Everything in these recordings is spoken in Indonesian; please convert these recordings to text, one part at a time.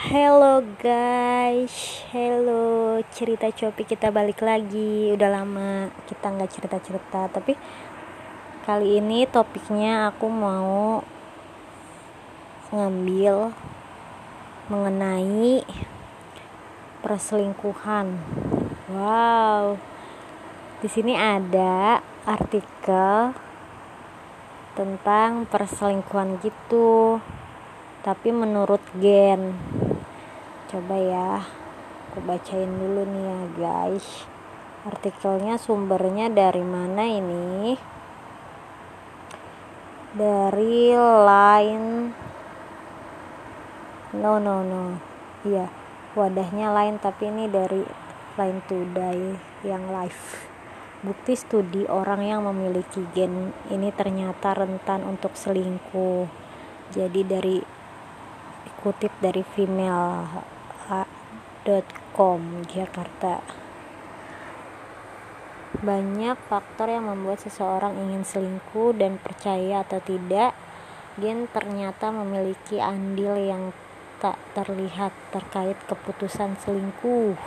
Hello guys, hello cerita Copi kita balik lagi. Udah lama kita nggak cerita-cerita, tapi kali ini topiknya aku mau ngambil mengenai perselingkuhan. Wow, di sini ada artikel tentang perselingkuhan gitu tapi menurut gen coba ya aku bacain dulu nih ya guys. Artikelnya sumbernya dari mana ini? Dari line. No no no. Iya wadahnya lain tapi ini dari line today yang live. Bukti studi orang yang memiliki gen ini ternyata rentan untuk selingkuh. Jadi dari dikutip dari female.com Jakarta. Banyak faktor yang membuat seseorang ingin selingkuh dan percaya atau tidak. Gen ternyata memiliki andil yang tak terlihat terkait keputusan selingkuh.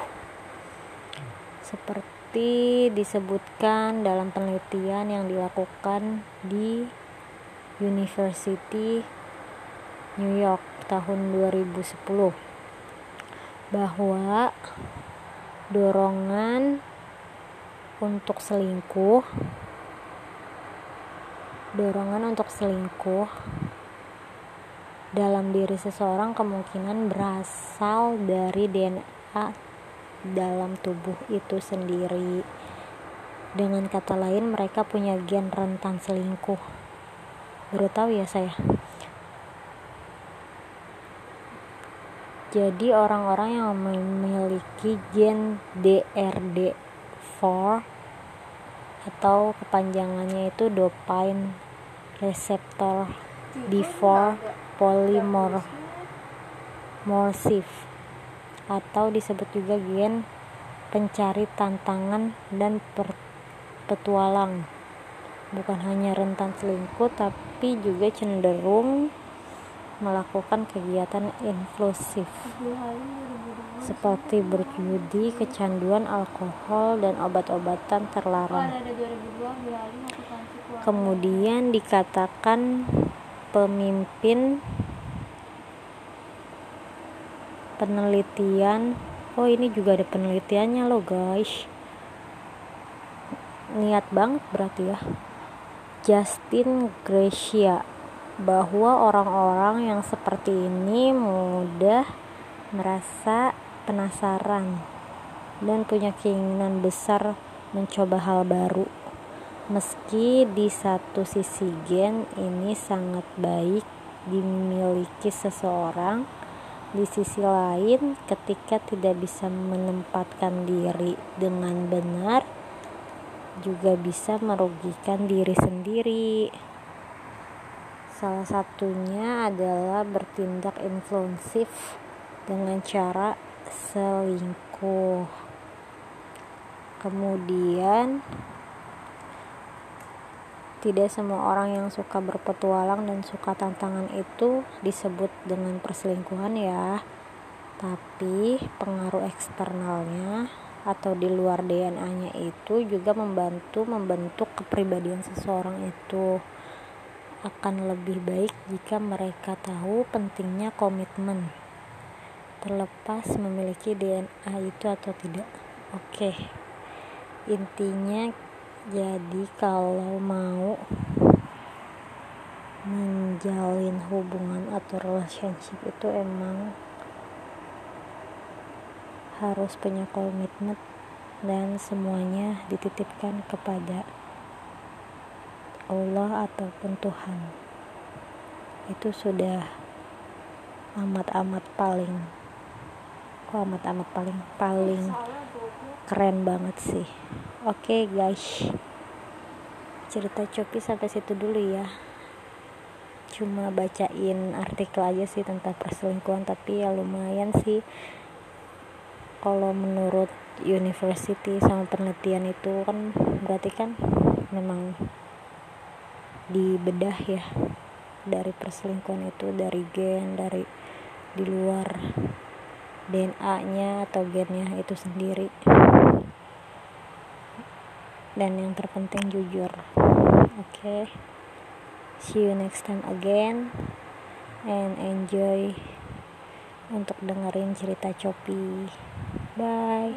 Seperti disebutkan dalam penelitian yang dilakukan di University New York tahun 2010 bahwa dorongan untuk selingkuh dorongan untuk selingkuh dalam diri seseorang kemungkinan berasal dari DNA dalam tubuh itu sendiri. Dengan kata lain mereka punya gen rentan selingkuh. Baru tahu ya saya Jadi orang-orang yang memiliki gen DRD4 atau kepanjangannya itu dopamine receptor D4 polymorphic atau disebut juga gen pencari tantangan dan petualang. Bukan hanya rentan selingkuh tapi juga cenderung melakukan kegiatan inklusif seperti berjudi, kecanduan alkohol, dan obat-obatan terlarang. Kemudian dikatakan pemimpin penelitian. Oh, ini juga ada penelitiannya loh, guys. Niat banget berarti ya. Justin Gracia bahwa orang-orang yang seperti ini mudah merasa penasaran dan punya keinginan besar mencoba hal baru. Meski di satu sisi gen ini sangat baik dimiliki seseorang, di sisi lain ketika tidak bisa menempatkan diri dengan benar juga bisa merugikan diri sendiri. Salah satunya adalah bertindak influensif dengan cara selingkuh. Kemudian tidak semua orang yang suka berpetualang dan suka tantangan itu disebut dengan perselingkuhan ya. Tapi pengaruh eksternalnya atau di luar DNA-nya itu juga membantu membentuk kepribadian seseorang itu akan lebih baik jika mereka tahu pentingnya komitmen. Terlepas memiliki DNA itu atau tidak. Oke. Intinya jadi kalau mau menjalin hubungan atau relationship itu emang harus punya komitmen dan semuanya dititipkan kepada Allah ataupun Tuhan. Itu sudah amat-amat paling kok amat-amat paling paling keren banget sih. Oke okay, guys. Cerita Copi sampai situ dulu ya. Cuma bacain artikel aja sih tentang perselingkuhan tapi ya lumayan sih. Kalau menurut university sama penelitian itu kan berarti kan memang dibedah ya. Dari perselingkuhan itu dari gen dari di luar DNA-nya atau gennya itu sendiri. Dan yang terpenting jujur oke? Okay? see you next time again and enjoy untuk dengerin cerita Copi bye